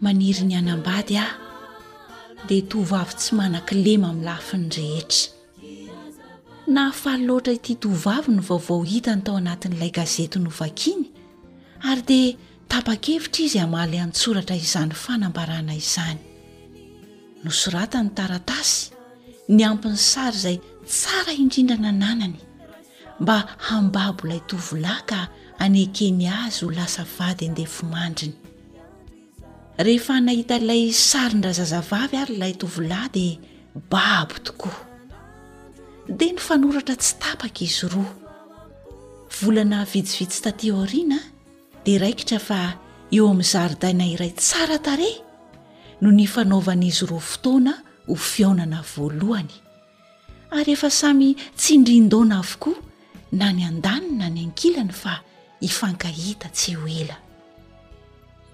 maniry ny hanambady aho dia tovovavy tsy manan-kilema amin'ny lafiny rehetra. Nahafaly loatra ity tovovavy ny vaovao hitany tao anatin'ilay gazety novakiany ary dia tapa-kevitra izy hamaly an-tsoratra izany fanambarana izany. Nosoratany taratasy niampy ny sary izay tsara indrindra nananany mba hambabo ilay tovolahy ka hanekeny azy ho lasa vady andefimandriny. Rehefa nahita ilay sarin-drazazavavy ary ilay tovolahy dia babo tokoa. Dia nifanoratra tsy tapaka izy roa. Volana vitsivitsy taty aoriana dia raikitra fa eo amin'ny zaridaina iray tsara tarehy no nifanaovan'izy roa fotoana ho fihaonana voalohany. ary efa samy tsindrin-daona avokoa na ny an-daniny na ny an-kilany fa hifankahita tsy ho ela.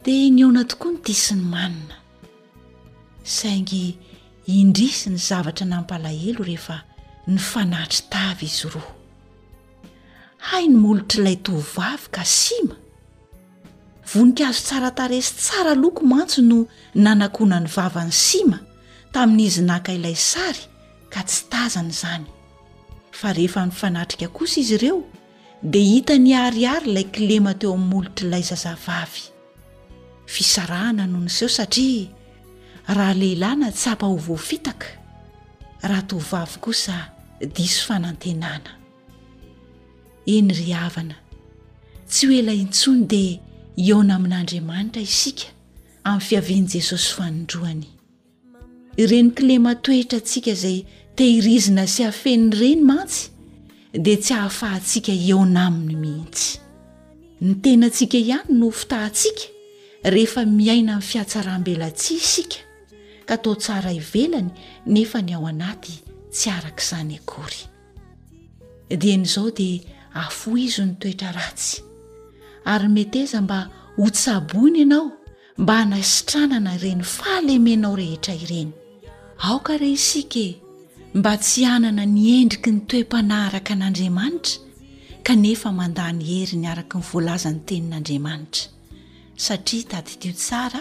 Dia nihaona tokoa ny tia sy ny manina. Saingy indrisy ny zavatra nampalahelo rehefa nifanatry tavy izy roa. Hay ny molotr'ilay tovovavy ka sima! Voninkazo tsara tarehy sy tsara loko mantsy no nanakona ny vavan'i Sima tamin'izy naka ilay sary ka tsy tazany izany. Fa rehefa nifanatrika kosa izy ireo dia hitany hiharihary ilay kilema teo amin'ny molotr'ilay zazavavy. Fisarahana no niseho satria raha lehilahy natsapa ho voafitaka, raha tovovavy kosa diso fanantenana. Eny ry havana, tsy ho ela intsony dia hihaona amin'Andriamanitra isika amin'ny fiavian'i Jesosy fanindroany. Ireny kilema toetra antsika izay tehirizina sy afenina ireny mantsy dia tsy hahafahantsika hihaona aminy mihitsy. Ny tenantsika ihany no fitahantsika rehefa miaina amin'ny fihatsaram-belatsihy isika ka atao tsara ivelany nefa ny ao anaty tsy araka izany akory. dieny izao dia afoizo ny toetra ratsy ary meteza mba hotsaboina ianao mba hanaisitranana ireny fahalemenao rehetra ireny aoka re isika e mba tsy hanana ny endriky ny toe-panaraka an'andriamanitra kanefa mandany heriny araka ny voalazan'ny tenin'andriamanitra satria tadidio tsara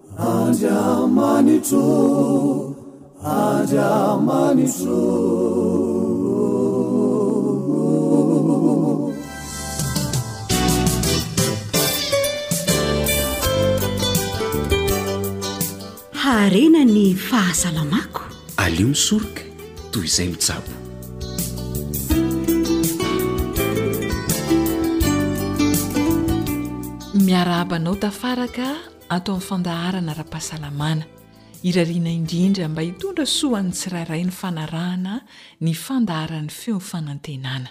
Andriamanitro, Andriamanitro. arena ny fahasalamako aleo misoroka toy izay mitsabo miarahabanao tafaraka ato amin'ny fandaharana ara-pahasalamana. Irariana indrindra mba hitondra soa ho an'ny tsirairay ny fanarahana ny fandaharan'ny feo fanantenana.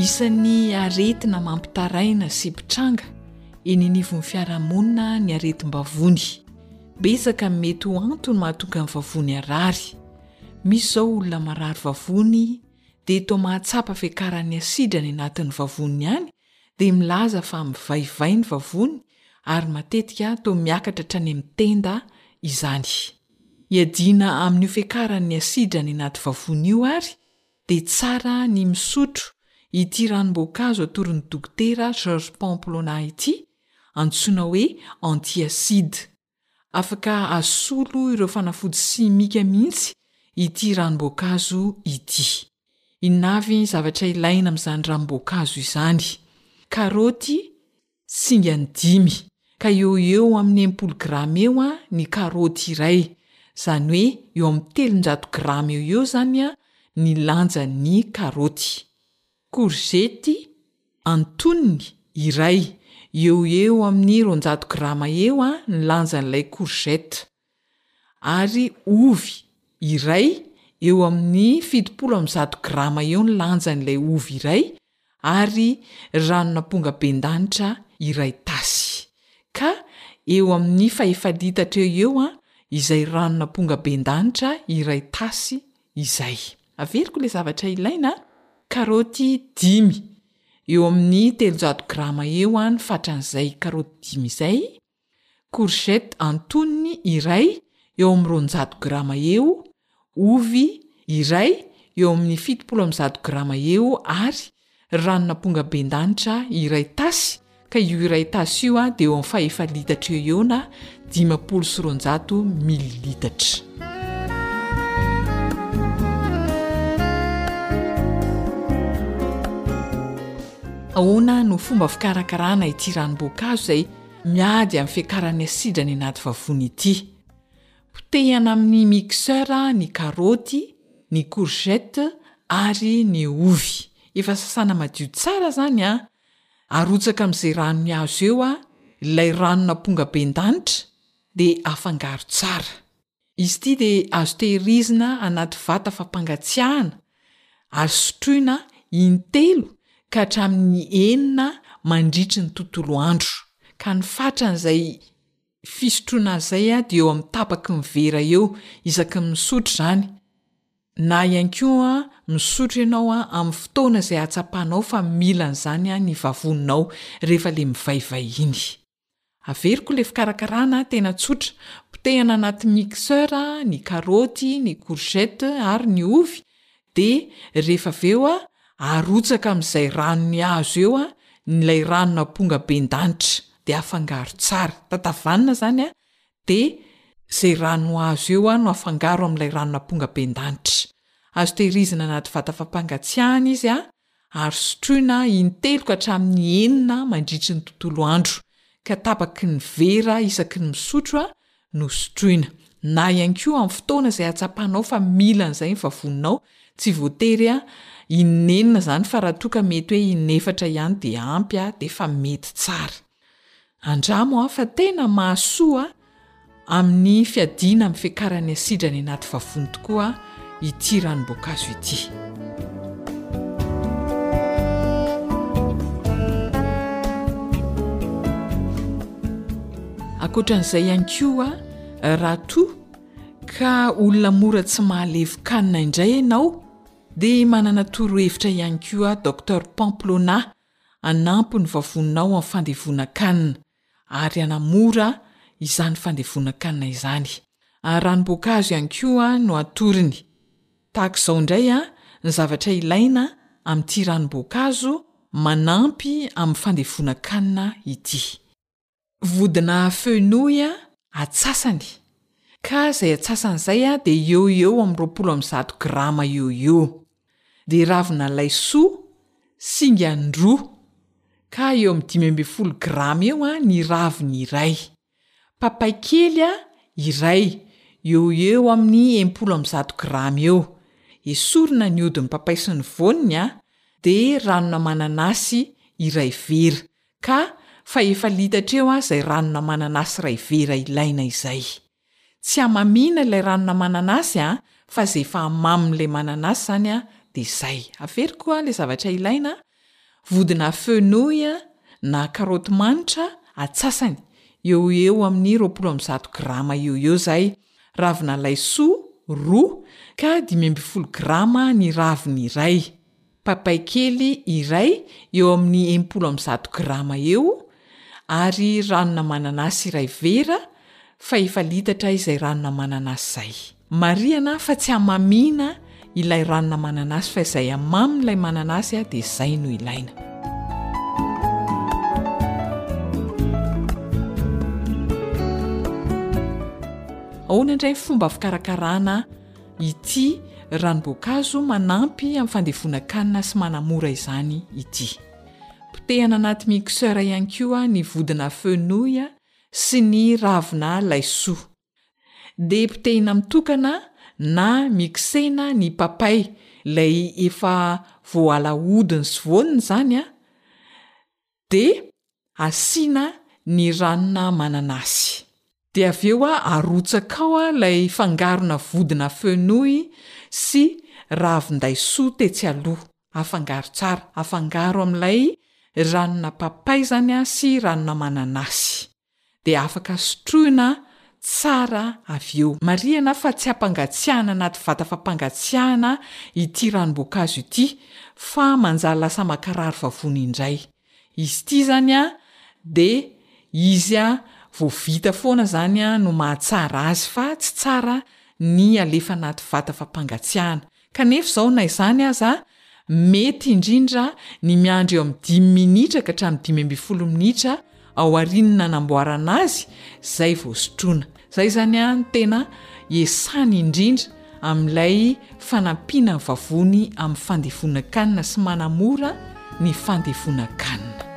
Isan'ny aretina mampitaraina sy mpitranga eny anivon'ny fiarahamonina ny aretim-bavony. Betsaka ny mety ho antony mahatonga ny vavony harary. Misy izao olona marary vavony dia toa mahatsapa fiakaran'ny asidra any anatin'ny vavoniny any dia milaza fa mivaivay ny vavony ary matetika toa miakatra hatrany amin'ny tenda izany. Hiadiana amin'io fiakaran'ny asidra any anaty vavony io ary dia tsara ny misotro ity ranom-boankazo atoron'ny dokotera George Pamplona ity antsoina hoe anti-acide. Afaka asolo ireo fanafody simika mihitsy ity ranom-boankazo ity. Inona avy ny zavatra ilaina amin'izany ranom-boankazo izany? Karaoty singany dimy, ka eo ho eo amin'ny enimpolo grama eo ny karaoty iray, izany hoe eo amin'ny telonjato grama eo ho eo izany ny lanjan'ny karaoty. Korzety antonony iray, eo ho eo amin'ny roanjato grama eo ny lanjan'ilay courgette, ary ovy iray, eo amin'ny fitopolo amby zato grama eo ny lanjan'ilay ovy iray, ary ranon'ampongabendanitra iray tasy, ka eo amin'ny fahefa-litatra eo ho eo izay ranon'ampongabendanitra iray tasy izay. Averiko ilay zavatra ilaina, karaoty dimy, eo amin'ny telonjato grama eo an ny fatran'izay karaoty dimy izay, courgette antonony iray eo amin'ny roanjato grama eo, ovy iray eo amin'ny fitopolo amby zato grama eo ary Ranon'ampongabendanitra iray tasy ka io iray tasy io dia eo amin'ny fahefa-litatra eo eo na dimampolo sy roanjato mililitatra. Ahoana no fomba fikarakarana ity ranom-boankazo izay miady amin'ny fiakaran'ny asidra any anaty vavony ity? Potehana amin'ny mixeur ny karaoty, ny courgette ary ny ovy. Efa sasana madio tsara izany an! Arotsaka amin'izay ranony azo eo ilay ranon'ampongabendanitra dia afangaro tsara. Izy ity dia azo tehirizina anaty vata fampangatsiahana ary sotroina in-telo ka hatramin'ny enina mandritry ny tontolo andro, ka ny fatran'izay fisotroana azy zay dia eo amin'ny tapaky ny vera eo isaky ny misotro izany na ihany koa misotro ianao amin'ny fotoana izay hatsapanao fa mila an'izany ny vavoninao rehefa ilay mivaivay iny. Averiko ilay fikarakarana tena tsotra, potehana anaty mixeur ny karaoty, ny courgette ary ny ovy Dia rehefa avy eo a, arotsaka amin'izay ranony azo eo a, ny ilay ranon'ampongabendanitra, dia afangaro tsara. Tatavanina izany a, dia izay rano azo eo a no afangaro amin'ilay ranon'ampongabendanitra. Azo tehirizina anaty vata fampangatsiahana izy a, ary sotroina in-telo ka hatramin'ny enina mandritry ny tontolo andro, ka tapaky ny vera isaky ny misotro no sotroina, na ihany koa amin'ny fotoana izay hatsapanao fa mila an'izay ny vavoninao, tsy voatery inenina izany fa raha toa ka mety hoe inefatra ihany dia ampy dia efa mety tsara. Andramo aho fa tena mahasoa amin'ny fiadiana amin'ny fiakaran'ny asidra any anaty vavony tokoa ity ranom-boankazo ity. Ankoatra an'izay ihany koa eh, raha toa ka olona mora tsy mahalevokanina indray ianao dia manana torohevitra ihany koa Docteur Pamplona Hanampy ny vavoninao amin'ny fandevonan-kanina ary hanamora izany fandevonan-kanina izany. Ranom-boankazo ihany koa no atorony. Tahaka izao indray ny zavatra ilaina amin'ity ranom-boankazo manampy amin'ny fandevonan-kanina ity. Vodina feuilles atsasany, ka izay atsasany izay dia eo ho eo amin'ny roapolo amby zato grama eo ho eo. Dia ravina laisoa, singa an-droa, ka eo amin'ny dimy ambin'ny folo grama eo ny raviny iray. Papay kely iray, eo ho eo amin'ny enimpolo amby zato grama eo. Esorina ny hodin'ny papay sy ny voany, dia ranona mananasy iray vera, Ka fa efa lita hatreo aho izay ranona mananasy iray vera ilaina izay. Tsy hamamiana ilay ranona mananasy an, fa izay efa hamamin'ilay mananasy izany an, dia izay. Averiko an, ilay zavatra ilaina, vodina fenouil na karaoty manitra atsasany, eo ho eo amin'ny roapolo amby zato grama eo ho eo izay, ravina laisoa roa, ka dimy ambin'ny folo grama ny raviny iray. papay kely iray eo amin'ny enimpolo amby zato grama eo ary ranona mananasy iray vera fa efa litatra izay ranona mananasy izay. Marihana fa tsy hamamiana ilay ranona mananasy fa izay hamamy ilay mananasy dia izay no ilaina. Ahoana indray ny fomba fikarakarana ity ranom-boankazo manampy amin'ny fandevonan-kanina sy manamora izany ity. Potehana anaty mixeur ihany koa ny vodina fenouil sy ny ravina laisoa. Dia potehina mitokana na mixena ny papay, ilay efa voaala hodiny sy voaniny izany an, dia asiana ny ranona mananasy dia avy eo arotsaka ao ilay fangarona vodina fenouil sy ravin-daisoa tetsy aloha, afangaro tsara, afangaro amin'ilay ranona papay izany sy ranona mananasy. dia afaka sotroina tsara avy eo. Marihana fa tsy hampangatsiahana anaty vata fampangatsiahana ity ranom-boankazo ity fa manjary lasa mankarary vavony indray. Izy ity izany dia izy vao vita foana izany no mahatsara azy fa tsy tsara ny alefa anaty vata fampangatsiahana Kanefa izao na izany aza, mety indrindra ny miandry eo amin'ny dimy minitra ka hatramin'ny dimy ambin'ny folo minitra ao aorian'ny nanamboarana azy izay vao sotroina. Izay izany no tena iasany indrindra amin'ilay fanampiana ny vavony amin'ny fandevonan-kanina sy manamora ny fandevonan-kanina.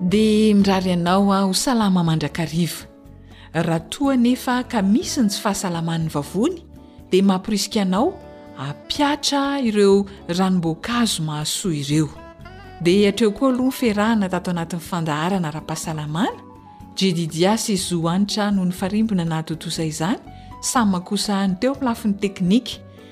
Dia mirary anao ho salama mandrakariva. Raha toa anefa ka misy ny tsy fahasalaman'ny vavony dia mamporisika anao hampihatra ireo ranom-boankazo mahasoa ireo. Dia hatreo koa aloha ny fiarahana tato anatin'ny fandaharana ara-pahasalamana, Jedidia sy Zo Hanitra no nifarimbona nahatontosa izany, Sama kosa ny teo amin'ny lafiny teknika.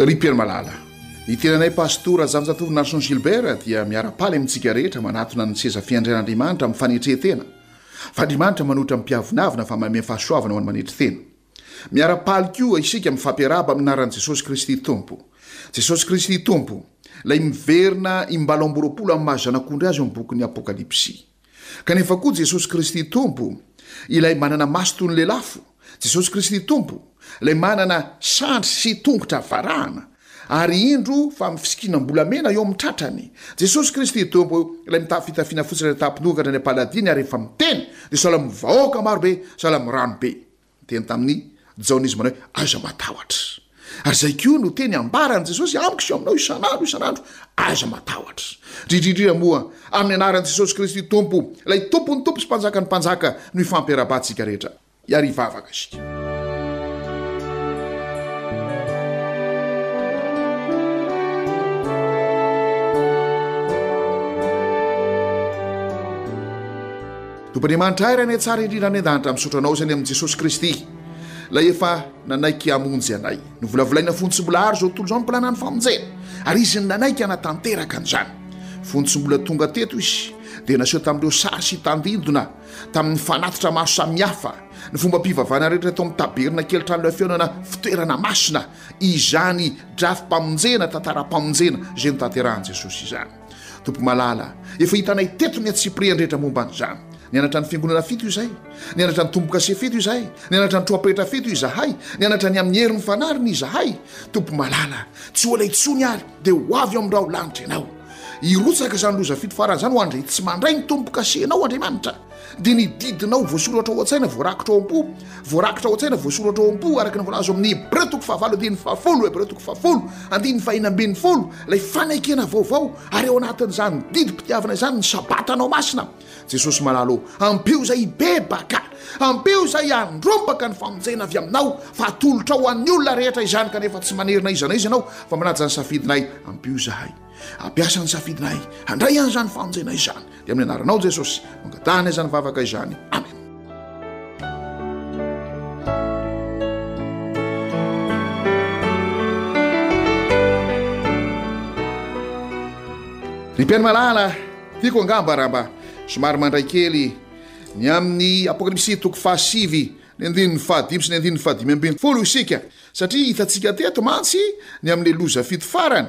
Ry Pierre Malala, ny tenanay Pastora Razafinjatovo Narson Gilbert dia miara-paly amintsika rehetra manatona ny seza fiandrian'Andriamanitra amin'ny fanetren-tena. Fa Andriamanitra manohitra ny mpiavonavona fa manome fahasoavana ho an'ny manetry tena. Miara-paly koa isika mifampiarahaba amin'ny anaran'i Jesosy Kristy Tompo. Jesosy Kristy Tompo, ilay miverina imbalo amby roapolo amin'ny maha Zanak'ondry Azy ao amin'ny bokin'ny Apokalypsy. Kanefa koa Jesosy Kristy Tompo, ilay manana maso toy ny lelafo, Jesosy Kristy Tompo, ilay manana sandry sy tongotra varahana, ary indro fa mifisikinam-bolamena eo amin'ny tratrany. Jesosy Kristy Tompo, ilay mitafy fitafiana fotsy raha ny tampon-doha ka hatrany am-paladiany ary efa miteny, dia sahala amin'ny vahoaka maro be, sahala amin'ny rano be. Niteny tamin'i Jaona izy manao hoe, Aza matahotra. Ary izay koa no teny ambaran'i Jesosy amiko sy eo aminao isan'andro isan'andro, Aza matahotra. Indrindra indrindra moa, amin'ny anaran'i Jesosy Kristy Tompo, ilay Tompon'ny tompo sy Mpanjakan'ny mpanjaka, no hifampihara-batsika rehetra. Hiary hivavaka isika. Tompon'Andriamanitra iray anay tsara indrindra any an-danitra misaotra anao izany amin'i Jesosy Kristy Ilay efa nanaiky hamonjy anay. Novolavolaina fony tsy mbola ary izao tontolo izao ny mpilanan'ny famonjena ary izy no nanaiky hanatanteraka an'izany. Fony tsy mbola tonga teto izy dia naseho tamin'ireo sary sy tandindona tamin'ny fanatitra maro samihafa ny fombam-pivavahana rehetra tao amin'ny tabernakely tranolay fihaonana fitoerana masina izany drafi-pamonjena, tantaram-pamonjena izay notanterahin'i Jesosy izany. Tompo malala, efa hitanay teto ny antsipiriany rehetra momba an'izany. Nianatra ny fiangonana fito izay, nianatra ny tombokase fito izay, nianatra ny troapetra fito izahay, nianatra ny amin'ny herin'ny fanariny izahay. Tompo malala, tsy ho ela intsony ary dia ho avy ao amin'ny raho lanitra Ianao. Hirotsaka izany loza fito farany izany ho an-dray tsy mandray ny tombokasenao, Andriamanitra. dia ny didinao voasoratra ao an-tsaina voarakitra ao am-po voarakitra ao an-tsaina voasoratra ao am-po araka ny voalaza amin'ny hebreo toko fahavalo andininy fahafolo hebreo toko fahafolo andininy fahinambin'ny folo ilay fanekena vaovao ary ao anatin'izany didim-pitiavana izany ny sabatanao masina jesosy malala ô ampeo izay hibebaka ampeo izay handrombaka ny famonjena avy aminao fa hatolotra ho an'ny olona rehetra izany kanefa tsy manerina iza na izy ianao fa manaja ny safidinay ampeo izahay Ampiasa ny safidinay handray an'izany famonjena izany. Dia amin'ny anaranao Jesosy no angatahana izany vavaka izany. Amen. Ry mpiaino malala, tiako angamba raha mba somary mandray kely ny amin'ny apokalypsy toko fahasivy ny andininy fahadimy sy ny andininy fahadimy ambin'ny folo isika satria hitantsika teto mantsy ny amin'ny loza fito farany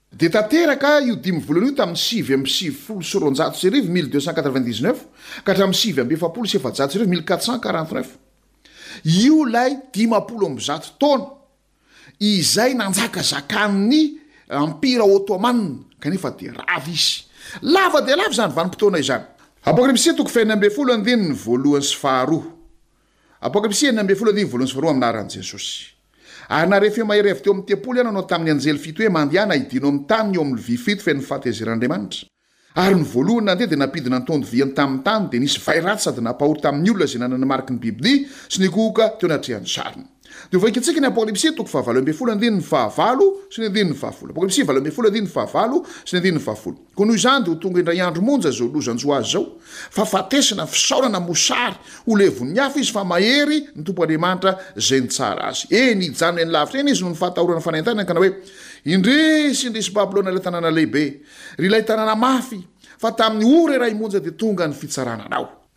Dia tanteraka io dimy volana io tamin'ny sivy amby sivifolo sy roanjato sy arivo, mille deux cent quatre-vingt-dix-neuf, ka hatramin'ny sivy amby efapolo sy efajato sy arivo, mille quatre cent quarante-neuf. Io ilay dimampolo amby zato taona izay nanjakazakan'ny Empira Ôtômana, kanefa dia rava izy. Lava dia lava izany vanim-potoana izany. Apôkalipsy toko fahenina ambin'ny folo andininy voalohany sy faharoa. Apokalypsy enina ambin'ny folo arivo, voalohany sy faharoa amin'ny anaran'i Jesosy. Ary nahare feo mahery avy teo amin'ny tempoly aho nanao tamin'ny anjely fito hoe, Mandehana, hidino amin'ny tany ny eo amin'ny lovia fito feno ny fahatezeran'Andriamanitra. Ary ny voalohany nandeha dia nampidina ny tondiviany tamin'ny tany, dia nisy vay ratsy sady nampahory tamin'ny olona izay nanana ny mariky ny bibidia sy nikohoka teo anatrehan'ny sariny. Dia ho vakintsika ny Apokalypsy toko fahavalo ambin'ny folo andininy fahavalo sy ny andininy fahafolo. Apokalypsy valo ambin'ny folo andininy fahavalo sy ny andininy fahafolo. Koa noho izany dia ho tonga indray andro monja izao lozan-jo azy izao, fahafatesana, fisaorana, mosary, ho levon'ny afo izy fa mahery ny Tompo Andriamanitra izay nitsara azy. Eny, hijanona eny lavitra eny izy noho ny fahatahorana fanaintainany ka nanao hoe, Indrisy, indrisy Babylona ilay tanàna lehibe, ry ilay tanàna mafy, fa tamin'ny ora iray monja dia tonga ny fitsarana anao.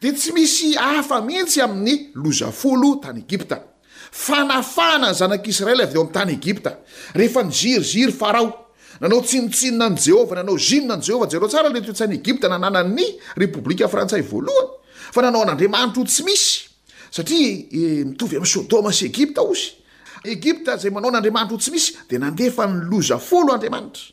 dia tsy misy hafa mihitsy amin'ny loza folo tany Egypta. Fanafahana ny zanak'i Israely avy eo amin'ny tany Egypta. Rehefa niziriziry Farao, nanao tsinontsinona an'i Jehovah, nanao gym an'i Jehovah. Jereo tsara ilay toe-tsain'i Egypta nananan'ny Repoblika Frantsay Voalohany, fa nanao an'andriamanitra ho tsy misy, satria mitovy amin'i Sodoma sy Egypta ozy. Egypta izay manao an'andriamanitra ho tsy misy dia nandefa ny loza folo Andriamanitra.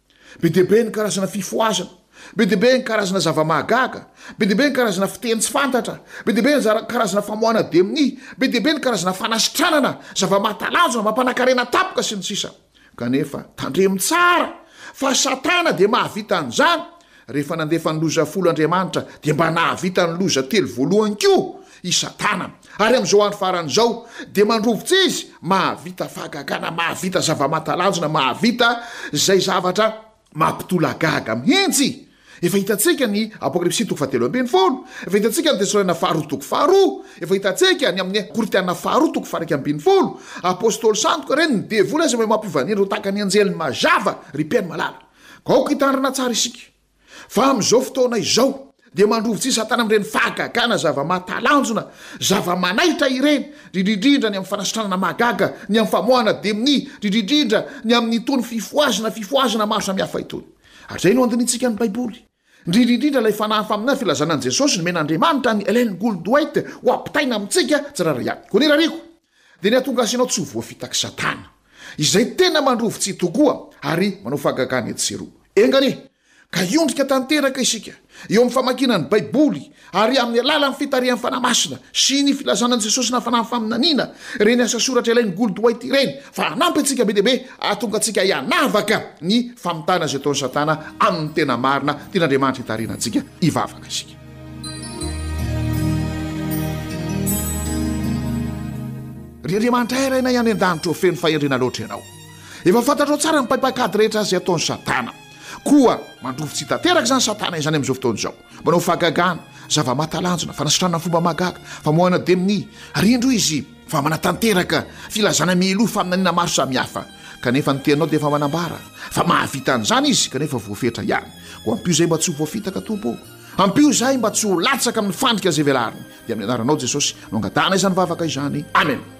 Be dia be ny karazana fifohazana, be dia be ny karazana zava-mahagaga, be dia be ny karazana fiteny tsy fantatra, be dia be ny zara- karazana famoahana demony, be dia be ny karazana fanasitranana, zava-mahatalanjona, mampanakarena tampoka, sy ny sisa Kanefa, tandremo tsara fa Satana dia mahavita an'izany, Rehefa nandefa ny loza folo Andriamanitra, dia mba nahavita ny loza telo voalohany koa i Satana. Ary amin'izao andro farany izao, dia mandrovitra izy, mahavita fahagagana, mahavita zava-mahatalanjona, mahavita izay zavatra mampitolagaga mihitsy. Efa hitantsika ny Apokalypsy toko fahatelo ambin'ny folo, efa hitantsika ny Tesaloniana faharoa toko faharoa, efa hitantsika ny amin'ny Korintiana faharoa toko faha-iraika ambin'ny folo, Apôstôly sandoka ireny, ny devoly aza mahay mampiova ny endriny ho tahaka ny anjely mazava, ry mpihaino malala. Koa aoka hitandrina tsara isika fa amin'izao fotoana izao dia mandrovitra i Satana amin'ireny fahagagana zava-mahatalanjona, zava-manaitra ireny, dridridrindra ny amin'ny fanasitranana mahagaga, ny amin'ny famoahana demony, dridridrindra ny amin'itony fifohazana fifohazana maro samihafa itony. Ary izay no andinihintsika ny Baiboly. Indrindra indrindra ilay fanahy faminany filazana an'i Jesosy nomen'Andriamanitra an'i Ellen Goldwhite ho ampitaina amintsika tsirairay avy. Koa ny rariko dia ny hahatonga azy sy ianao tsy ho voafitak'i Satana, izay tena mandroa vitsy tokoa ary manao fahagagana etsy sy eroa. Enga anie ka hiondrika tanteraka isika eo amin'ny famakiana ny Baiboly Ary amin'ny alalan'ny fitarihan'ny Fanahy Masina sy ny filazana an'i Jesosy nafana amin'ny faminaniana ireny asa soratra ilain'i Gould White ireny fa hanampy antsika be dia be hahatonga antsika hianavaka ny famitana izay ataon'i Satana amin'ny tena marina tian'Andriamanitra hitarina antsika hivavaka isika. Ry Andriamanitra Ray anay any an-danitra ô, feno fahendrena loatra Ianao. Efa fantatrao tsara ny paim-paikady rehetra izay ataon'i Satana. Koa mandrovi-tsy tanteraka izany Satana izany amin'izao fotoana izao. Manao fahagagana, zava-mahatalanjona, fanasitranana fomba mahagaga, famoahana demony, ary indro izy fa manatanteraka filazana mialoha faminaniana maro samihafa, kanefa ny teninao dia efa manambara fa mahavita an'izany izy, kanefa voafetra ihany. Koa ampio izay mba tsy ho voafitaka, Tompo ô. Ampio izahay mba tsy ho latsaka amin'ny fandrika izay velariny. Dia amin'ny anaranao Jesosy no angatahana izany vavaka izany. Amena.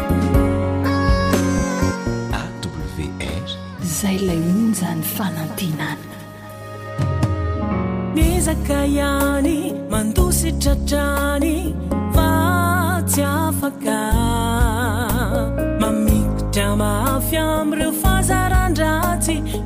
AWR Izay ilay onjan'ny fanantenana Miezaka ihany mandositra hatrany fa tsy afaka Mamikitra mafy amin'ireo fazaran-dratsy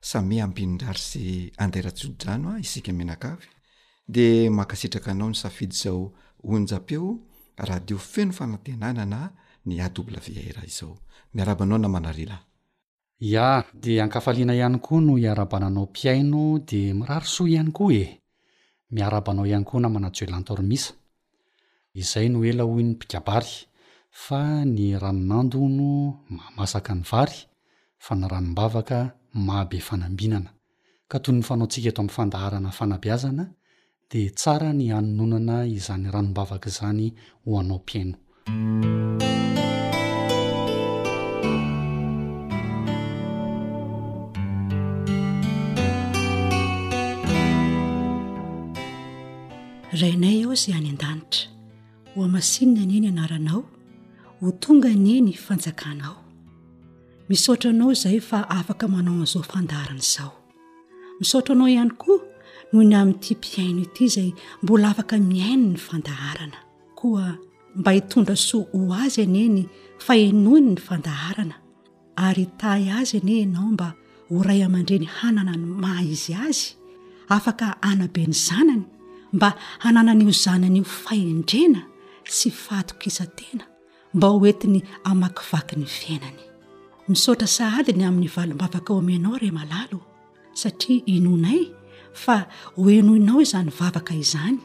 Samia Ambinindrary sy Anday Rajojodrano a, isika mianakavy de mankasitraka anao ny safidy izao onjam-peo radio feno fanantenana na ny AWR izao. Miarahaba anao namana Rila. Ya, dia ankafaliana ihany koa no iarabana anao mpihaino dia mirary soa ihany koa e! Miarahaba anao ihany koa namana Joel Antormisa. Izay no ela hoy ny mpikabary, fa ny ranon'ando hono mahamasaka ny vary, fa ny ranom-bavaka mahabe fanambinana. Ka toy ny fanaontsika eto amin'ny fandaharana fanabeazana dia tsara ny hanononana izany ranom-bavaka izany ho anao mpihaino. rainay ao izay any an-danitra ho amasinina anie ny anaranao ho tonga anie ny fanjakanao misaotra anao izay fa afaka manao an'izao fandarana izao misaotra anao ihany koa noho ny amin'ity mpihaino ity izay mbola afaka mihaino ny fandaharana koa mba hitondra soa ho azy anie ny fahenoany ny fandaharana ary hitahy azy anie ianao mba ho ray aman-dreny hanana ny maha izy azy afaka hanabe ny zanany mba hananan'io zanany io fahendrena sy fahatokisa-tena mba ho entiny amakivaky ny fiainany. Misaotra sahady ny amin'ny valim-bavaka omenao re malalo satria inoanay fa ho henoinao izany vavaka izany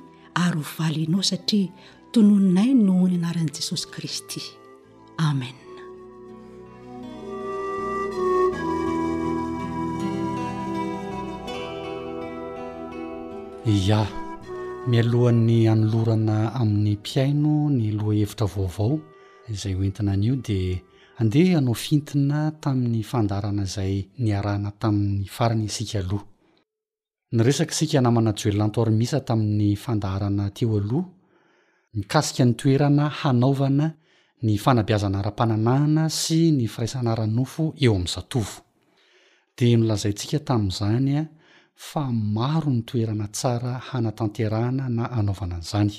ary ho valianao satria tononinay noho ny anaran'i Jesosy Kristy. Amen. Ia. Mialohan'ny hanolorana amin'ny mpihaino ny lohahevitra vaovao izay hoentina anio dia andeha hanao fintina tamin'ny fandaharana izay niarahana tamin'ny farany isika aloha. Niresaka isika namana Juelanto Armisa tamin'ny fandaharana teo aloha mikasika ny toerana hanaovana ny fanabeazana ara-pananahana sy ny firaisana ara-nofo eo amin'ny zatovo. Dia nolazaintsika tamin'izany fa maro ny toerana tsara hanatanterahana na hanaovana an'izany.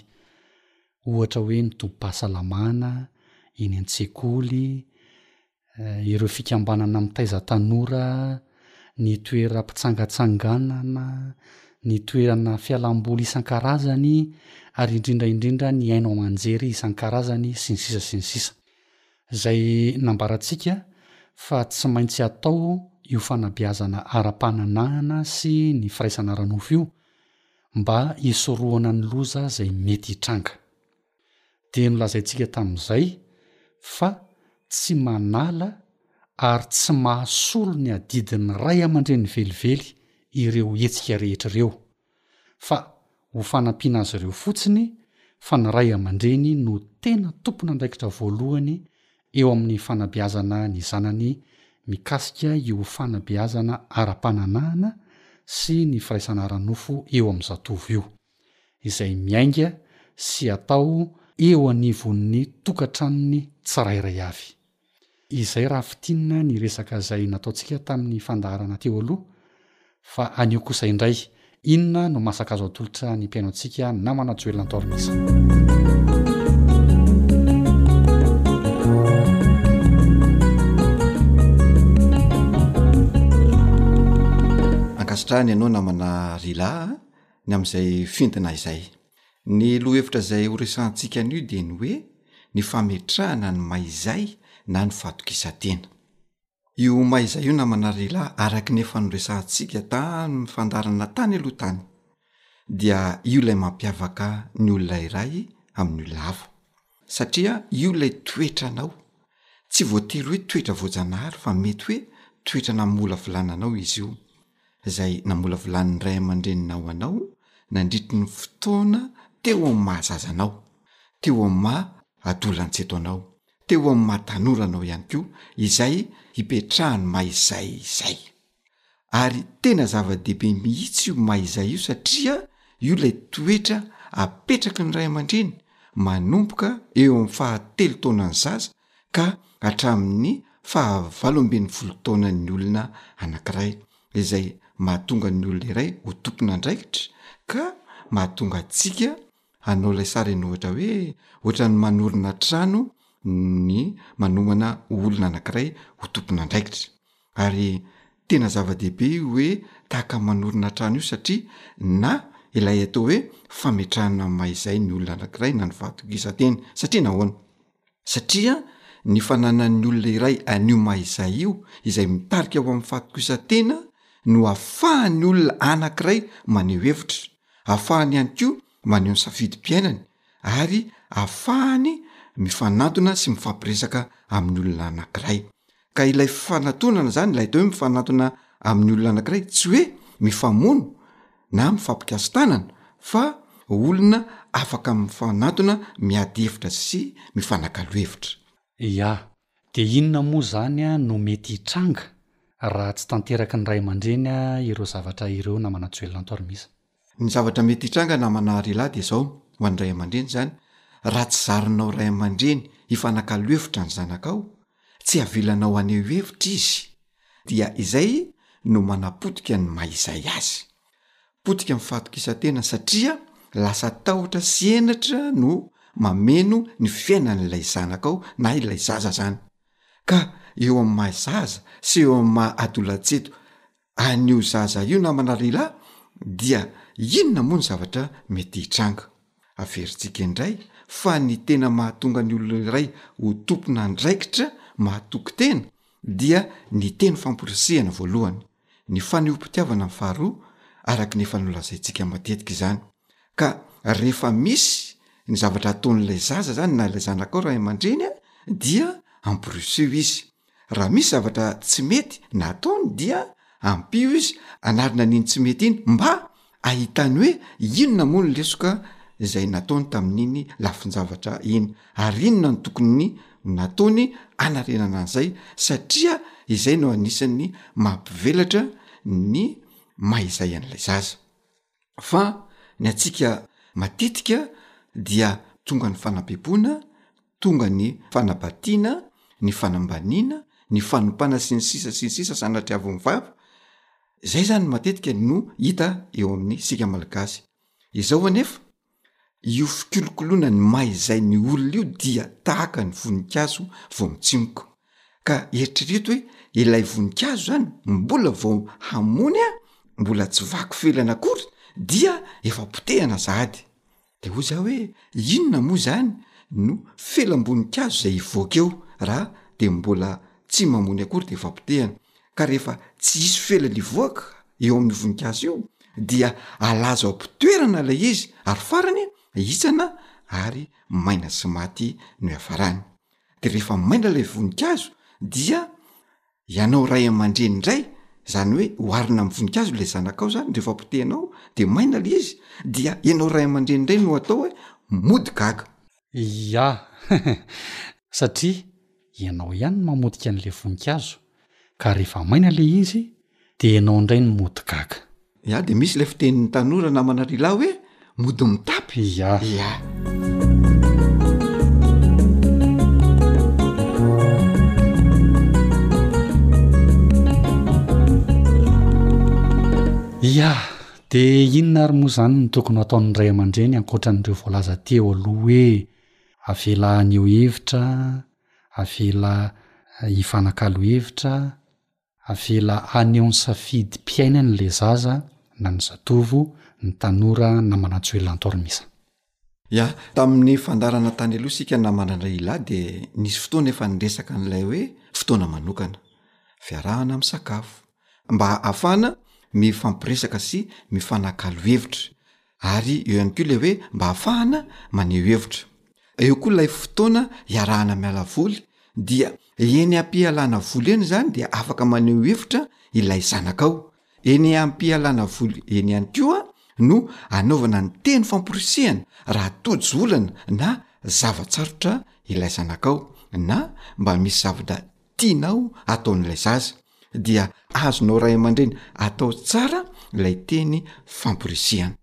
Ohatra hoe ny tobim-pahasalamana, eny an-tsekoly, ireo fikambanana mitaiza tanora, ny toeram-pitsangatsanganana, ny toerana fialam-boly isan-karazany ary indrindra indrindra ny haino aman-jery isan-karazany sy ny sisa sy ny sisa. Izay nambarantsika fa tsy maintsy atao io fanabeazana ara-pananahana sy ny firaisana ara-nofo io mba hisorohana ny loza izay mety hitranga. dia nolazaintsika tamin'izay fa tsy manala ary tsy mahasolo ny adidin'ny ray aman-dreny velively ireo hetsika rehetra ireo, fa ho fanampiana azy ireo fotsiny fa ny ray aman-dreny no tena tompon'andraikitra voalohany eo amin'ny fanabeazana ny zanany mikasika io fanabeazana ara-pananahana sy ny firaisana ara-nofo eo amin'ny zatovo io. izay miainga sy atao eo anivon'ny tokantranony tsirairay avy. Izay raha fintinina ny resaka izay nataontsika tamin'ny fandaharana teo aloha, fa anio kosa indray, inona no masaka azo atolotra ny mpihainoantsika namana Joel Antorimisa? Ankasitrahana ianao namana Rila a! ny amin'izay fintina izay. Ny lohahevitra izay horesahantsika anio dia ny hoe ny fametrahana ny may izay na ny fahatokisan-tena. Io may izay io namana ry lahy araka ny efa noresahantsika tamin'ny fandaharana tany aloha tany dia io ilay mampiavaka ny olona iray amin'ny olona hafa satria io ilay toetra anao tsy voatery hoe toetra voajanahary fa mety hoe toetra namolavolana anao izy io izay namolavolan'ny ray aman-dreninao anao nandritry ny fotoana teo amin'ny maha zaza anao, teo amin'ny maha adolantsento anao, teo amin'ny maha tanora anao ihany koa izay hipetrahany mahizay izay. Ary tena zava-dehibe mihitsy io mahizay io satria io ilay toetra apetraky ny ray aman-dreny manomboka eo amin'ny faha telo taonan'ny zaza ka hatramin'ny fahavalo ambin'ny folo taonan'ny olona anankiray, izay mahatonga ny olona iray ho tompon'andraikitra ka mahatonga antsika hanao ilay sarinohitra hoe ohatran'ny manorina trano ny manomana olona anankiray ho tompon'andraikitra ary tena zava-dehibe io hoe tahaka ny manorina trano io satria na ilay atao hoe fametrahana mahizay ny olona anankiray na ny fahatokisanteny satria nahoana? satria ny fananan'ny olona iray an'io maha izay io izay mitarika ho amin'ny fahatokisan-tena no ahafahan'ny olona anankiray maneho hevitra, ahafahany ihany koa maneho ny safidim-piainany ary ahafahany mifanantona sy mifampiresaka amin'ny olona anankiray. Ka ilay fifanatonana zany, ilay atao hoe mifanantona amin'ny olona anankiray, tsy hoe mifamono na mifampikasi-tanana fa olona afaka mifanantona miady hevitra sy mifanakalo hevitra. Ia. Dia inona moa izany no mety hitranga raha tsy tanteraky ny ray aman-dreny ireo zavatra ireo namana Joel Antorimisa? Ny zavatra mety hitranga namana ry lahy dia izao, ho an'ny ray aman-dreny izany, raha tsy zarinao ray aman-dreny hifanakalo hevitra ny zanakao, tsy havilanao haneho hevitra izy, dia izay no manapotika ny maha izay azy. Potika ny fahatokisan-tena satria lasa tahotra sy henatra no mameno ny fiainan'ilay zanakao na ilay zaza izany. Ka eo amin'ny maha zaza sy eo amin'ny maha adolatsento an'io zaza io namana lehilahy dia inona moa ny zavatra mety hitranga? Averintsika indray fa ny tena mahatonga ny olona iray ho tompon'andraikitra mahatoky tena dia ny teny famporisihana voalohany, ny fanehom-pitiavana ny faharoa araka ny efa nolazaintsika matetika izany. Ka rehefa misy ny zavatra ataon'ilay zaza izany na ilay zanakao ray aman-dreny dia amporisiho izy. Raha misy zavatra tsy mety na ataony dia ampio izy anarina an'iny tsy mety iny mba ahitany hoe inona moa ny lesoka izay nataony tamin'iny lafin-javatra iny ary inona no tokony nataony anarenana an'izay satria izay no anisan'ny mampivelatra ny mahizay an'ilay zaza. fa ny antsika matetika dia tonga ny fanampiboana tonga ny fanabatiana ny fanambaniana ny fanompana sy ny sisa sy ny sisa sanatria vao mivavy zay zany matetika no hita eo amin'ny sika malagasy izao anefa Io fikolokoloana ny mahizay ny olona io dia tahaka ny voninkazo vao mitsimoka. Ka eritrereto hoe ilay voninkazo zany mbola vao hamony a, mbola tsy vaky felana akory dia efa potehana sahady. De hoy za hoe inona moa zany no felam-boninkazo zay hivoaka eo raha de mbola tsy mamony akory de efa potehana. ka rehefa tsy hisy felany hivoaka eo amin'io voninkazo io dia alaza ao am-pitoerana ilay izy ary farany hitsana ary maina sy maty no iafarany de rehefa maina ilay voninkazo dia ianao ray aman-dreny indray zany hoe hoarina amin'ny voninkazo ilay zanakao zany rehefa potehinao de maina le izy dia ianao ray aman-dreny indray no atao hoe mody gaga Ia! Satria ianao ihany no mamotika an'ilay voninkazo, ka rehefa maina ilay izy dia ianao indray no mody gaga. Ia! Dia misy ilay fitenin'ny tanora namana ry lahy hoe, mody mitapy. Ia! Ia! Ia! Dia inona ary moa izany no tokony ho ataon'ny ray aman-dreny ankoatra an'ireo voalaza teo aloha hoe avela haneho hevitra, avela hifanakalo hevitra, avela haneho ny safidim-piainany ilay zaza na ny zatovo, ny tanora na manan-tsoa elantorimisa. Ya, tamin'ny fandaharana tany aloha isika namana an-dRahilahy dia nisy fotoana efa niresaka an'ilay hoe fotoana manokana, fiarahana misakafo, mba hahafahana mifampiresaka sy mifanakalo hevitra, ary eo ihany koa ilay hoe mba hahafahana maneho hevitra. Eo koa ilay fotoana iarahana miala voly, dia eny am-pialana voly eny izany dia afaka maneho hevitra ilay zanakao, Eny am-pialana voly eny ihany koa no anaovana ny teny famporisihana raha tojo olana na zava-tsarotra ilay zanakao na mba misy zavatra tianao ataon'ilay zaza dia azonao ray aman-dreny atao tsara ilay teny famporisihana.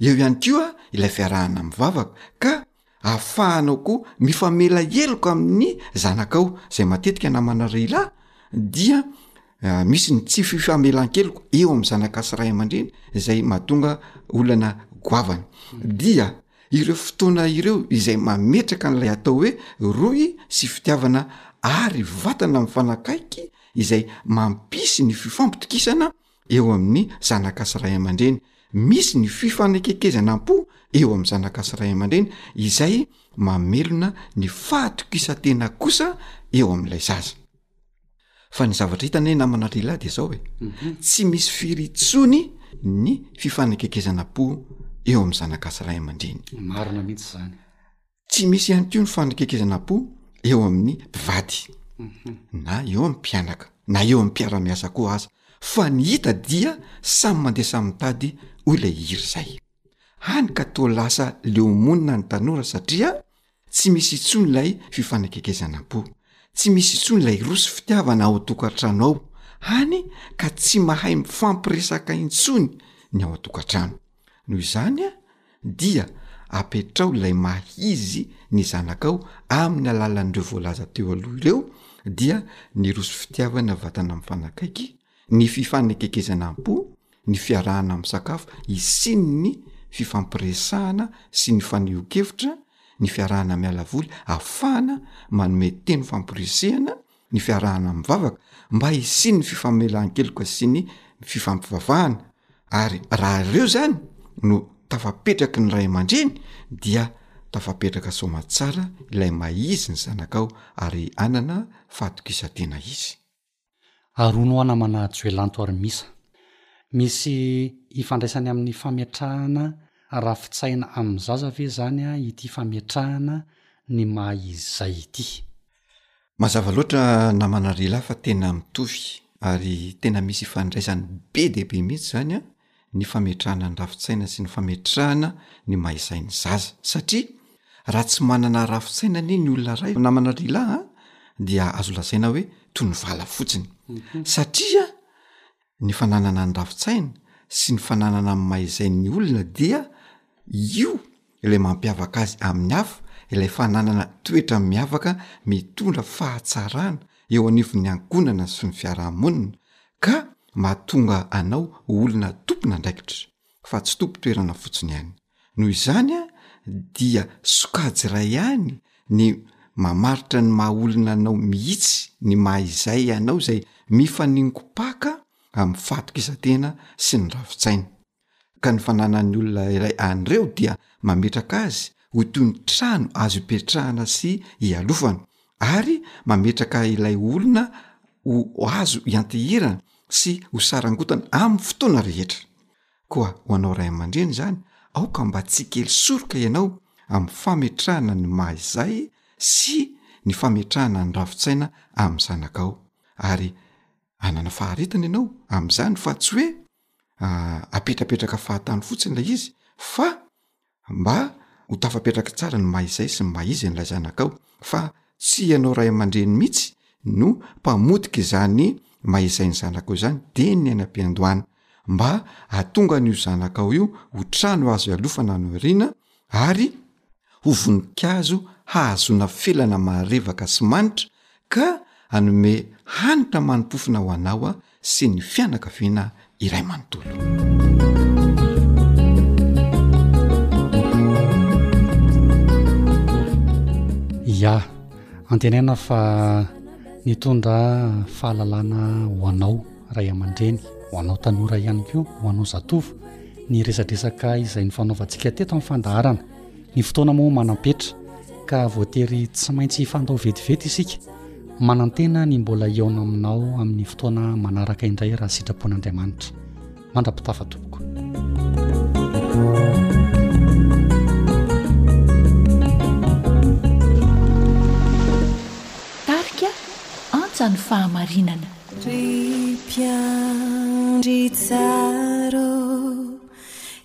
Eo ihany koa ilay fiarahana mivavaka ka ahafahanao koa mifamela heloka amin'ny zanakao izay matetika namana rehilahy dia misy ny tsy fifamelan-keloka eo amin'ny zanaka sy ray aman-dreny izay mahatonga olana goavana dia ireo fotoana ireo izay mametraka an'ilay atao hoe rohy sy fitiavana ary vatana mifanakaiky izay mampisy ny fifampitokisana eo amin'ny zanaka sy ray aman-dreny misy ny fifanekekezana am-po eo amin'ny zanaka sy ray aman-dreny izay mamelona ny fahatokisan-tena kosa eo amin'ilay zaza fa ny zavatra hitana hoe namana lehilahy de zao e mhm. tsy misy firitsony ny fifanekekezana-po eo amin'ny zanaka sy ray aman-dreny marina mihitsy zany tsy misy ihany ko ny fanekekizana po eo amin'ny mpivady na eo am mpianaka na eo am piaramiasa koa aza fa ny hita dia samy mandeha samy mitady hoy ilay hiry zay hany ka toa lasa leo monina ny tanora satria tsy misy intsony ilay fifanekekezana po tsy misy intsony ilay roa sy fitiavana ao tokantrano ao hany ka tsy mahay mifampiresaka intsony ny ao an-tokantrano Noho izany dia apetraho ilay maha izy ny zanakao amin'ny alalan'ireo voalaza teo aloha ireo dia niroso fitiavana vatana mifanakaiky, ny fifanekekezana am-po, ny fiarahana misakafo hisian'ny fifampiresahana sy ny fanehoan-kevitra, ny fiarahana miala voly afahana manome teny famporisihana ny fiarahana mivavaka mba hisian'ny fifamelan-keloka sy ny fifampivavahana ary raha ireo zany no tafapetraky ny ray aman-dreny dia tafapetraka soamatsara ilay mahizy ny zanakao ary anana fahatokisan-tena izy. Arono ana manajo elanto ary misa. Misy ifandraisany amin'ny fametrahana rafitsaina amin'ny zaza ve zany ity fametrahana ny maha izy zay ity? Mazava loatra namana ry lahy fa tena mitovy ary tena misy ifandraisany be dia be mihitsy izany an, ny fametrahana ny rafi-tsaina sy ny fametrahana ny maha izay ny zaza satria raha tsy manana rafi-tsaina anie ny olona iray namana ry lahy an, dia azo lazaina hoe toy ny vala fotsiny satria Ny fananana ny rafitsaina sy ny fananana ny maha izay ny olona dia io ilay mampiavaka azy amin'ny hafa, ilay fananana toetra miavaka mitondra fahatsarana eo anivon'ny ankohonana sy ny fiaraha-monina ka mahatonga anao ho olona tompon'andraikitra. fa tsy tompon-toerana fotsiny ihany. Noho izany dia sokajy iray ihany ny mamaritra ny maha olona anao mihitsy, ny maha izay anao izay mifaninko-paka amin'ny fahatokisantena sy ny rafi-tsaina. Ka ny fananan'ny olona iray an'ireo dia mametraka azy ho toy ny trano azo ipetrahana sy ialofana, ary mametraka ilay olona ho azo iantehirana sy ho sarangotana amin'ny fotoana rehetra. Koa ho anao ray aman-dreny izany, aoka mba tsy hikely soroka ianao amin'ny fametrahana ny maha izay sy ny fametrahana ny rafi-tsaina amin'ny zanakao. Ary hanana faharetana ianao amin'izany fa tsy hoe apetrapetraka fahatany fotsiny ilay izy fa mba ho tafapetraky tsara ny maha izay sy ny maha izy an'ilay zanakao, fa tsy ianao ray aman-dreny mihitsy no mpamotika izany maha izain'ny zanakao izany, dia ny any am-piandohana, mba hahatonga an'io zanakao io ho trano azo ialofana any aoriana ary ho voninkazo hahazoana felana marevaka sy manitra, ka hanome hanitra mani-pofona ho anao aho sy ny fianakaviana iray manontolo. ya antenaina fa nitondra fahalalana ho anao ray aman-dreny ho anao tanora ihany koa ho anao zatovo ny resadresaka izay ny fanaovantsika teto amin'ny fandaharana Ny fotoana moa manam-petra ka voatery tsy maintsy hifandao vetivety isika. Manantena ny mbola hihaona aminao amin'ny fotoana manaraka indray raha sitrapon'Andriamanitra. Mandra-pitafa tompoko. Tarika Antsa ny fahamarinana. Ry mpiandry tsara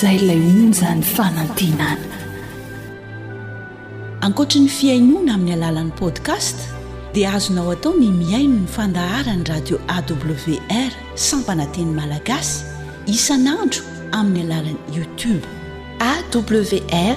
izay ilay onjany fanantenana. Ankoatry ny fihainoana amin'ny alalan'ny podcast, dia azonao atao ny mihaino ny fandaharan'ny radio AWR sampana teny malagasy isan'andro amin'ny alalan'ny YouTube. AWR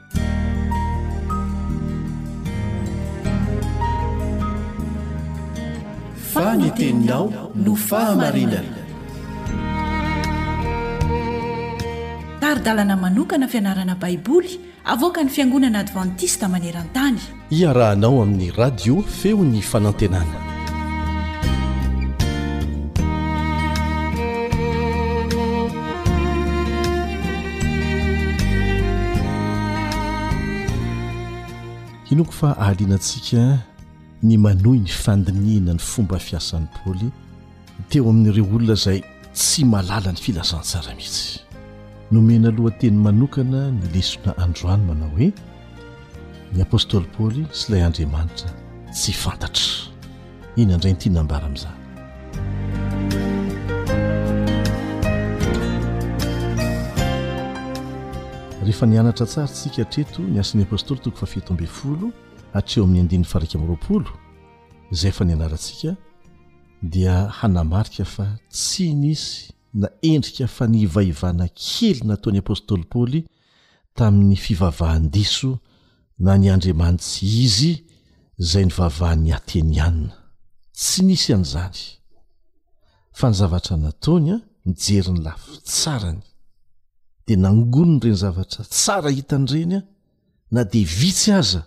Fa ny teninao no fahamarinana. Tari-dalana manokana fianarana Baiboly avoakan'ny Fiangonana Advantista maneran-tany. Iarahanao amin'ny radio feo ny fanantenana. Inoako fa ahaliana antsika ny manohy ny fandinihina ny fomba fiasan'i Paoly teo amin'ireo olona izay tsy mahalala ny filazantsara mihitsy. Nomena lohateny manokana ny lesona androany manao hoe, Ny apostoly Paoly sy ilay Andriamanitra tsy fantatra. Inona indray no tiana ambara amin'izany? Rehefa nianatra tsara isika hatreto ny Asan'ny Apostoly toko fahafito ambin'ny folo hatreo amin'ny andininy faha iraika amby roapolo, izay efa nianarantsika, dia hanamarika fa tsy nisy na endrika fanivaivana kely nataon'ny apostoly Paoly tamin'ny fivavahan-diso na ny andriamanitsy izy izay nivavahan'ny Ateniana. Tsy nisy an'izany. Fa ny zavatra nataony, nijery ny lafy tsarany, dia nangoniny ireny zavatra tsara hitany ireny, na dia vitsy aza,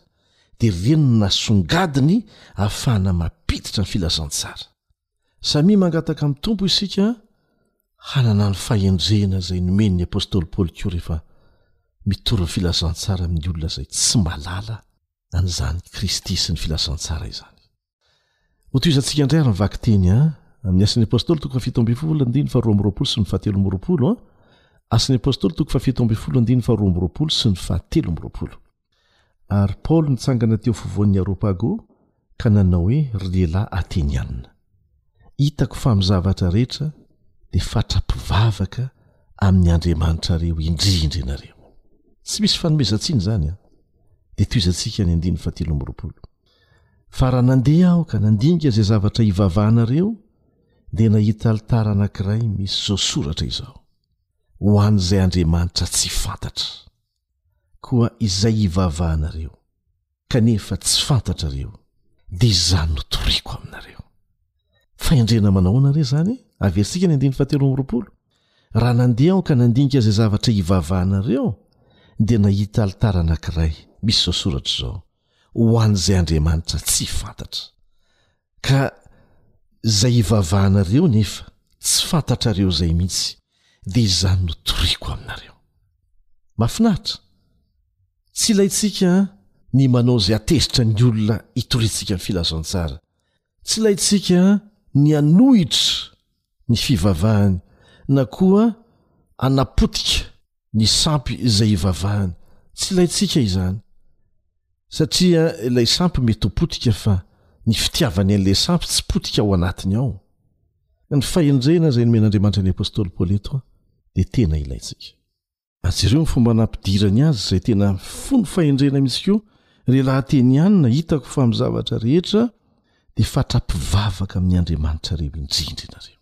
dia ireny no nasongadiny ahafahana mampiditra ny filazantsara. Samia mangataka amin'ny Tompo isika hanana ny fahendrena izay nomen'ny apostoly Paoly koa rehefa mitory ny filazantsara amin'ny olona izay tsy mahalala an'izany Kristy sy ny filazantsara izany. Hotohizantsika indray ary ny vakiteny a amin'ny Asan'ny Apostoly toko fahafito ambin'ny folo andininy faharoa amby roapolo sy ny fahatelo amby roapolo a Asan'ny Apostoly toko fahafito ambin'ny folo andininy faharoa amby roapolo sy ny fahatelo amby roapolo Ary Paoly nitsangana teo fovoan'ny Areopago ka nanao hoe ry lehilahy Atenianina hitako fa amin'ny zavatra rehetra dia fatra-pivavaka amin'ny andriamanitrareo indrindra ianareo. Tsy misy fanomezan-tsiny izany a! Dia tohizantsika ny andininy fahatelo amby roapolo. Fa raha nandeha aho ka nandinika izay zavatra ivavahanareo, dia nahita alitara anankiray misy izao soratra izao, Ho an'izay andriamanitra tsy fantatra. Koa izay ivavahanareo, kanefa tsy fantatrareo, dia izany no toriako aminareo. Fahendrena manahoana re izany? Averintsika ny andininy fahatelo amby roapolo, Raha nandeha aho ka nandinika izay zavatra ivavahanareo, dia nahita alitara anankiray misy izao soratra izao, ho an'izay Andriamanitra tsy fantatra. Ka izay ivavahanareo nefa tsy fantatrareo izay mihitsy dia izany no toriako aminareo. Mahafinaritra! Tsy ilaintsika ny manao izay hatezitra ny olona hitoriantsika ny filazantsara Tsy ilaintsika ny hanohitra ny fivavahany na koa hanapotika ny sampy izay ivavahany. Tsy ilaintsika izany, satria ilay sampy mety ho potika fa ny fitiavany an'ilay sampy tsy potika ao anatiny ao. Ny fahendrena izay nomen'Andriamanitra ny apostoly Paoly eto dia tena ilaintsika. Ary jereo ny fomba nampidirany azy izay tena fony fahendrena mihitsy koa ry lahy atenianina hitako fa amin'ny zavatra rehetra dia fatra-pivavaka amin'ny andriamanitra reo indrindra ianareo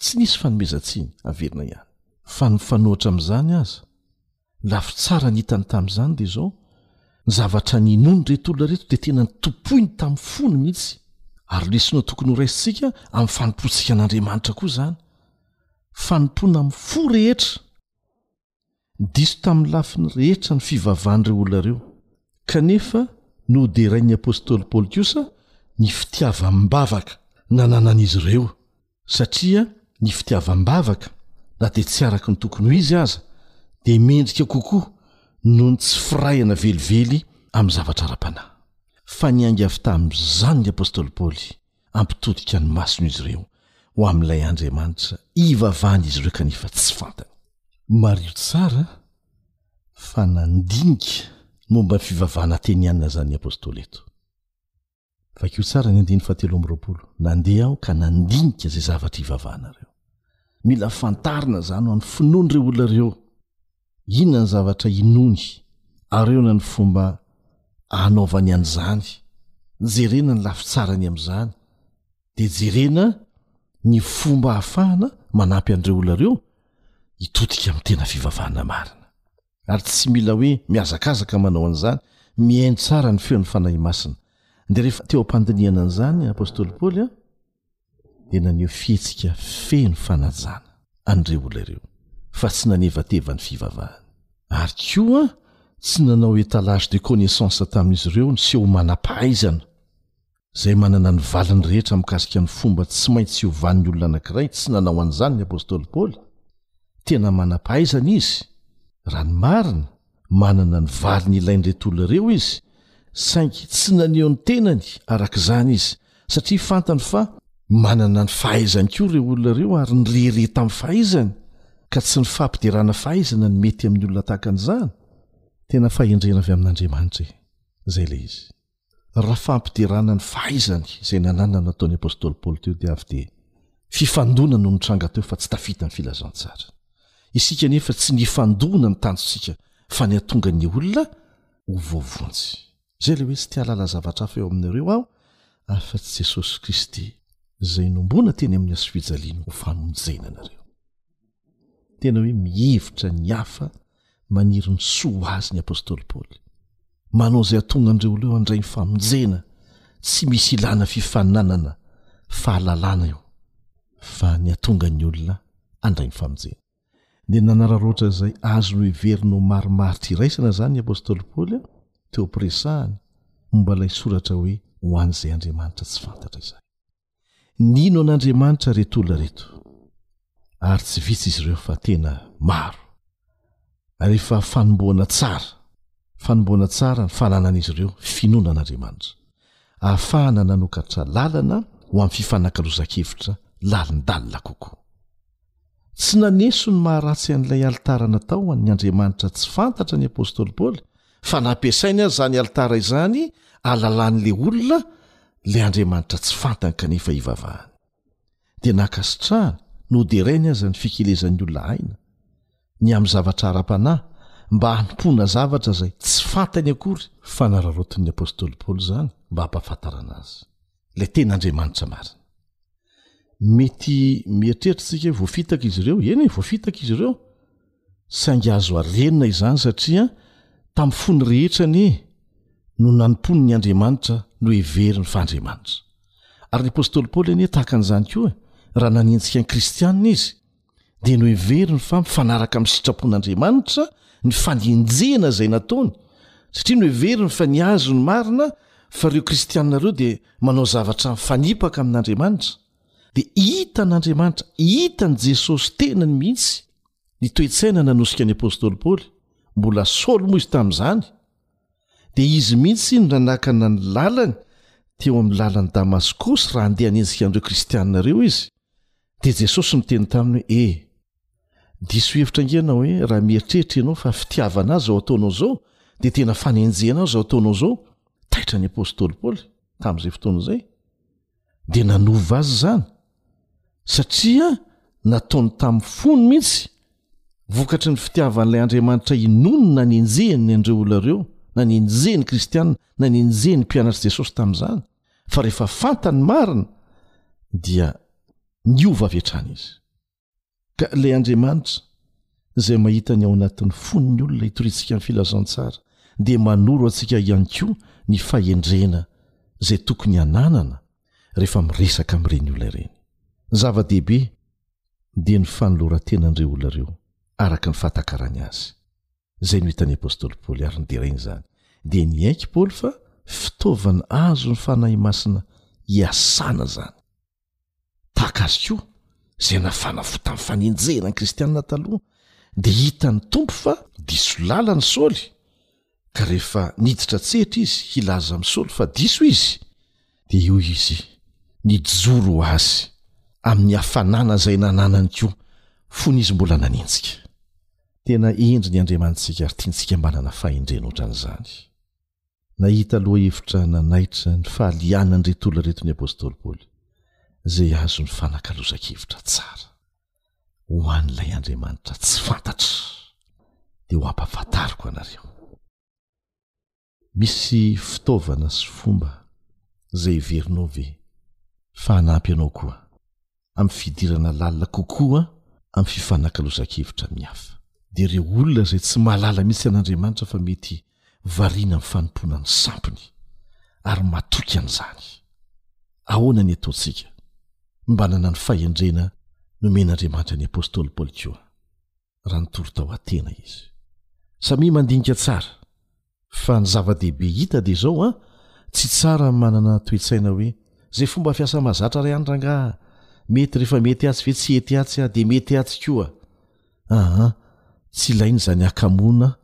tsy nisy fanomezan-tsiny averina ihany fa ny mifanohatra amin'izany aza lafy tsara ny hitany tamin'izany dia izao ny zavatra ninony reto olona reto dia tena ny tompoiny tamin'ny fony mihitsy ary lesona tokony ho raisintsika amin'ny fanompoantsika an'andriamanitra koa izany fanompoana amin'ny fo rehetra. Diso tamin'ny lafiny rehetra ny fivavahan'ireo olona ireo, kanefa noderain'ny apostoly Paoly kosa ny fitiavam-bavaka nananan'izy ireo, satria ny fitiavam-bavaka, na dia tsy araka ny tokony ho izy aza, dia mendrika kokoa noho ny tsy firahina velively amin'ny zavatra ara-panahy. Fa niainga avy tamin'izany ny apostoly Paoly. hampitodika ny masony izy ireo ho amin'ilay Andriamanitra ivavahan'izy ireo kanefa tsy fantany. Mariho tsara fa nandinika momba ny fivavahana atenianina izany ny apostoly eto. Vakio tsara ny andininy fahatelo amby roapolo, Nandeha aho ka nandinika izay zavatra ivavahanareo. Mila fantarina izany ho an'ny finoan'ireo olona ireo. Inona ny zavatra inoany ary ahoana ny fomba anaovany an'izany? Jerena ny lafy tsarany amin'izany, dia jerena ny fomba ahafahana manampy an'ireo olona ireo hitodika amin'ny tena fivavahana marina. Ary tsy mila hoe mihazakazaka manao an'izany, mihaino tsara ny feon'ny Fanahy Masina. Dia rehefa teo am-pandinihana an'izany apostoly Paoly, dia naneho fihetsika feno fanajana an'ireo olona ireo fa tsy nanevateva ny fivavahany, ary koa tsy nanao étalage de connaissance tamin'izy ireo niseho manam-pahaizana, izay manana ny valiny rehetra mikasika ny fomba tsy maintsy hiovan'ny olona anankiray, tsy nanao an'izany ny apostoly Paoly, tena manam-pahaizana izy, raha ny marina, manana ny valiny ilain'ireto olona ireo izy, saingy tsy naneho ny tenany araka izany izy, satria fantany fa manana ny fahaizany koa ireo olona ireo ary nirehareha tamin'ny fahaizany, ka tsy ny fampiderana fahaizana no mety amin'ny olona tahaka an'izany. Tena fahendrena avy amin'Andriamanitra e! Izay ilay izy. Raha fampiderana ny fahaizany izay nananana nataon'ny apostoly Paoly teo dia avy dia fifandona no nitranga teo fa tsy tafita ny filazantsara. Isika anefa tsy ny hifandona no tanjontsika fa ny hatonga ny olona ho voavonjy. Izay ilay hoe tsy te hahalala zavatra hafa eo aminareo aho afa-tsy Jesosy Kristy izay nombona teny amin'ny hazofijaliany ho famonjena anareo. tena hoe mihevitra ny hafa maniry ny soa ho azy ny apostoly paoly manao izay atongan'ireo oleo handray ny famonjena tsy misy ilana fifananana fahalalana eo fa ny atonga ny olona andray ny famonjena dia nanararoatra izay azo no heverina ho marimaritra iraisana izany ny apostoly paoly a teo am-piresahany momba ilay soratra hoe ho an'izay andriamanitra tsy fantatra izay Nino an'Andriamanitra ireto olona ireto, ary tsy vitsy izy ireo fa tena maro. Ary efa fanombohana tsara, fanombohana tsara ny fananan'izy ireo finoana an'Andriamanitra, ahafahana nanokatra lalana ho amin'ny fifanakalozan-kevitra lalindalina kokoa. Tsy naneso ny maha-ratsy an'ilay alitara natao ho an'ny andriamanitra tsy fantatra ny apostoly Paoly, fa nampiasainy aza izany alitara izany halalan'ilay olona ilay andriamanitra tsy fantany kanefa hivavahany. Dia nankasitrahany, noderainy aza ny fikelezan'ny olona aina, ny amin'ny zavatra ara-panahy, mba hanompoana zavatra izay tsy fantany akory. Fanararaotin'ny apostoly Paoly izany mba hampahafantarana azy. ilay tena andriamanitra marina mety mieritreritra tsika hoe voafitaka izy ireo eny e voafitaka izy ireo saingy azo arenina izany satria tamin'ny fony rehetra anie no nanompoany ny andriamanitra no heveriny fa andriamanitra ary ny apôstôly paoly anie tahaka an'izany koa raha nanintsika ny kristianina izy dia noheveriny fa mifanaraka amin'ny sitrapon'Andriamanitra ny fanenjehana izay nataony, satria noheveriny fa ny azy no marina fa ireo kristiana ireo dia manao zavatra mifanipaka amin'Andriamanitra. Dia hitan'Andriamanitra, hitan'i Jesosy tenany mihitsy ny toe-tsaina nanosika ny apostoly Paoly, mbola Saoly moa izy tamin'izany, dia izy mihitsy no nanakana ny lalany teo amin'ny lalan'i Damaskosy raha handeha hanenjika an'ireo kristiana ireo izy, dia jesosy niteny taminy hoe e diso hevitra ange ianao hoe raha mieritreritra ianao fa fitiavana azy zao ataonao zao dia tena fanenjehana azy zao ataonao zao taitra ny apostoly paoly tamin'izay fotoana izay dia nanova azy zany satria nataony tamin'ny fony mihitsy vokatry ny fitiavan'ilay andriamanitra inony na nenjehany ny andreo olona reo na nenjehany kristianina na nenjehany mpianatr'i jesosy tamin'izany fa rehefa fantany marina dia niova avy hatrany izy ka ilay andriamanitra izay mahita ny ao anatin'ny fony ny olona hitoritsika ny filazantsara dia manoro antsika ihany koa ny fahendrena izay tokony hananana rehefa miresaka amin'ireny olona ireny zava-dehibe dia ny fanolorantenan'ireo olona ireo araka ny fahatakarany azy izay no hitan'ny apostoly paoly ary ny deraina izany dia niaiky paoly fa fitaovana azo ny fanahy masina hiasana izany tahaka azy koa izay nafana fo tamin'ny fanenjehana ny kristianina taloha dia hitan'ny tompo fa diso lala ny saoly ka rehefa niditra tsehitra izy hilaza amin'ny saoly fa diso izy dia eo izy nijoro ho azy amin'ny hafanana izay nananany koa fony izy mbola nanenjika Tena hendry ny Andriamanitsika ary tiantsika manana fahendrena ohatran'izany. Nahita lohahevitra nanaitra ny fahalianan'ireto olona ireto ny apostoly Paoly, izay azo nifanakalozan-kevitra tsara. Ho an'ilay Andriamanitra tsy fantatra dia ho ampahafantariko anareo. Misy fitaovana sy fomba izay heverinao ve fa hanampy anao koa amin'ny fidirana lalina kokoa amin'ny fifanakalozan-kevitra amin'ny hafa? Dia ireo olona izay tsy mahalala mihitsy an'Andriamanitra fa mety variana amin'ny fanompoana ny sampiny ary matoky an'izany. Ahoana ny ataontsika mba hanana ny fahendrena nomen'Andriamanitra ny apostoly Paoly koa? raha nitory tao Atena izy. Samia mandinika tsara. Fa ny zava-dehibe hita dia izao an, tsy tsara ny manana toe-tsaina hoe, izay fomba fiasa mahazatra iray any rangaha, mety rehefa mety atsy ve tsy hety atsy aho dia mety atsy koa. Aa, tsy ilaina izany hakamoana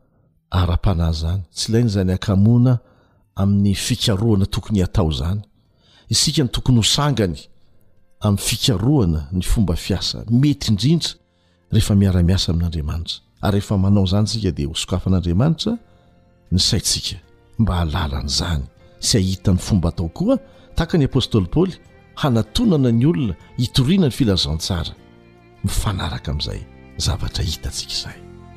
ara-panahy izany, tsy ilaina izany hakamoana amin'ny fikarohana tokony hatao izany. Isika no tokony ho sangany amin'ny fikarohana ny fomba fiasa mety indrindra rehefa miara-miasa amin'Andriamanitra. Ary rehefa manao izany isika dia ho sokafan'Andriamanitra ny saintsika mba hahalala an'izany sy hahita ny fomba atao koa tahaka ny apostoly Paoly hanatonana ny olona hitoriana ny filazantsara mifanaraka amin'izay zavatra hitantsika izay.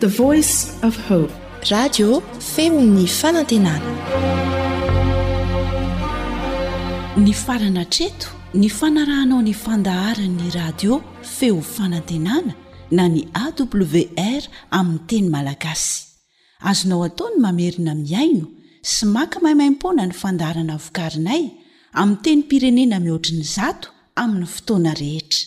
The voice of hope. Radio feon'ny fanantenana. Nifarana hatreto ny fanarahanao ny fandaharan'ny radio feo fanantenana na ny AWR amin'ny teny malagasy. Azonao atao ny mamerina mihaino sy maka maimaimpoana ny fandaharana vokarinay amin'ny tenim-pirenena mihoatry ny zato amin'ny fotoana rehetra.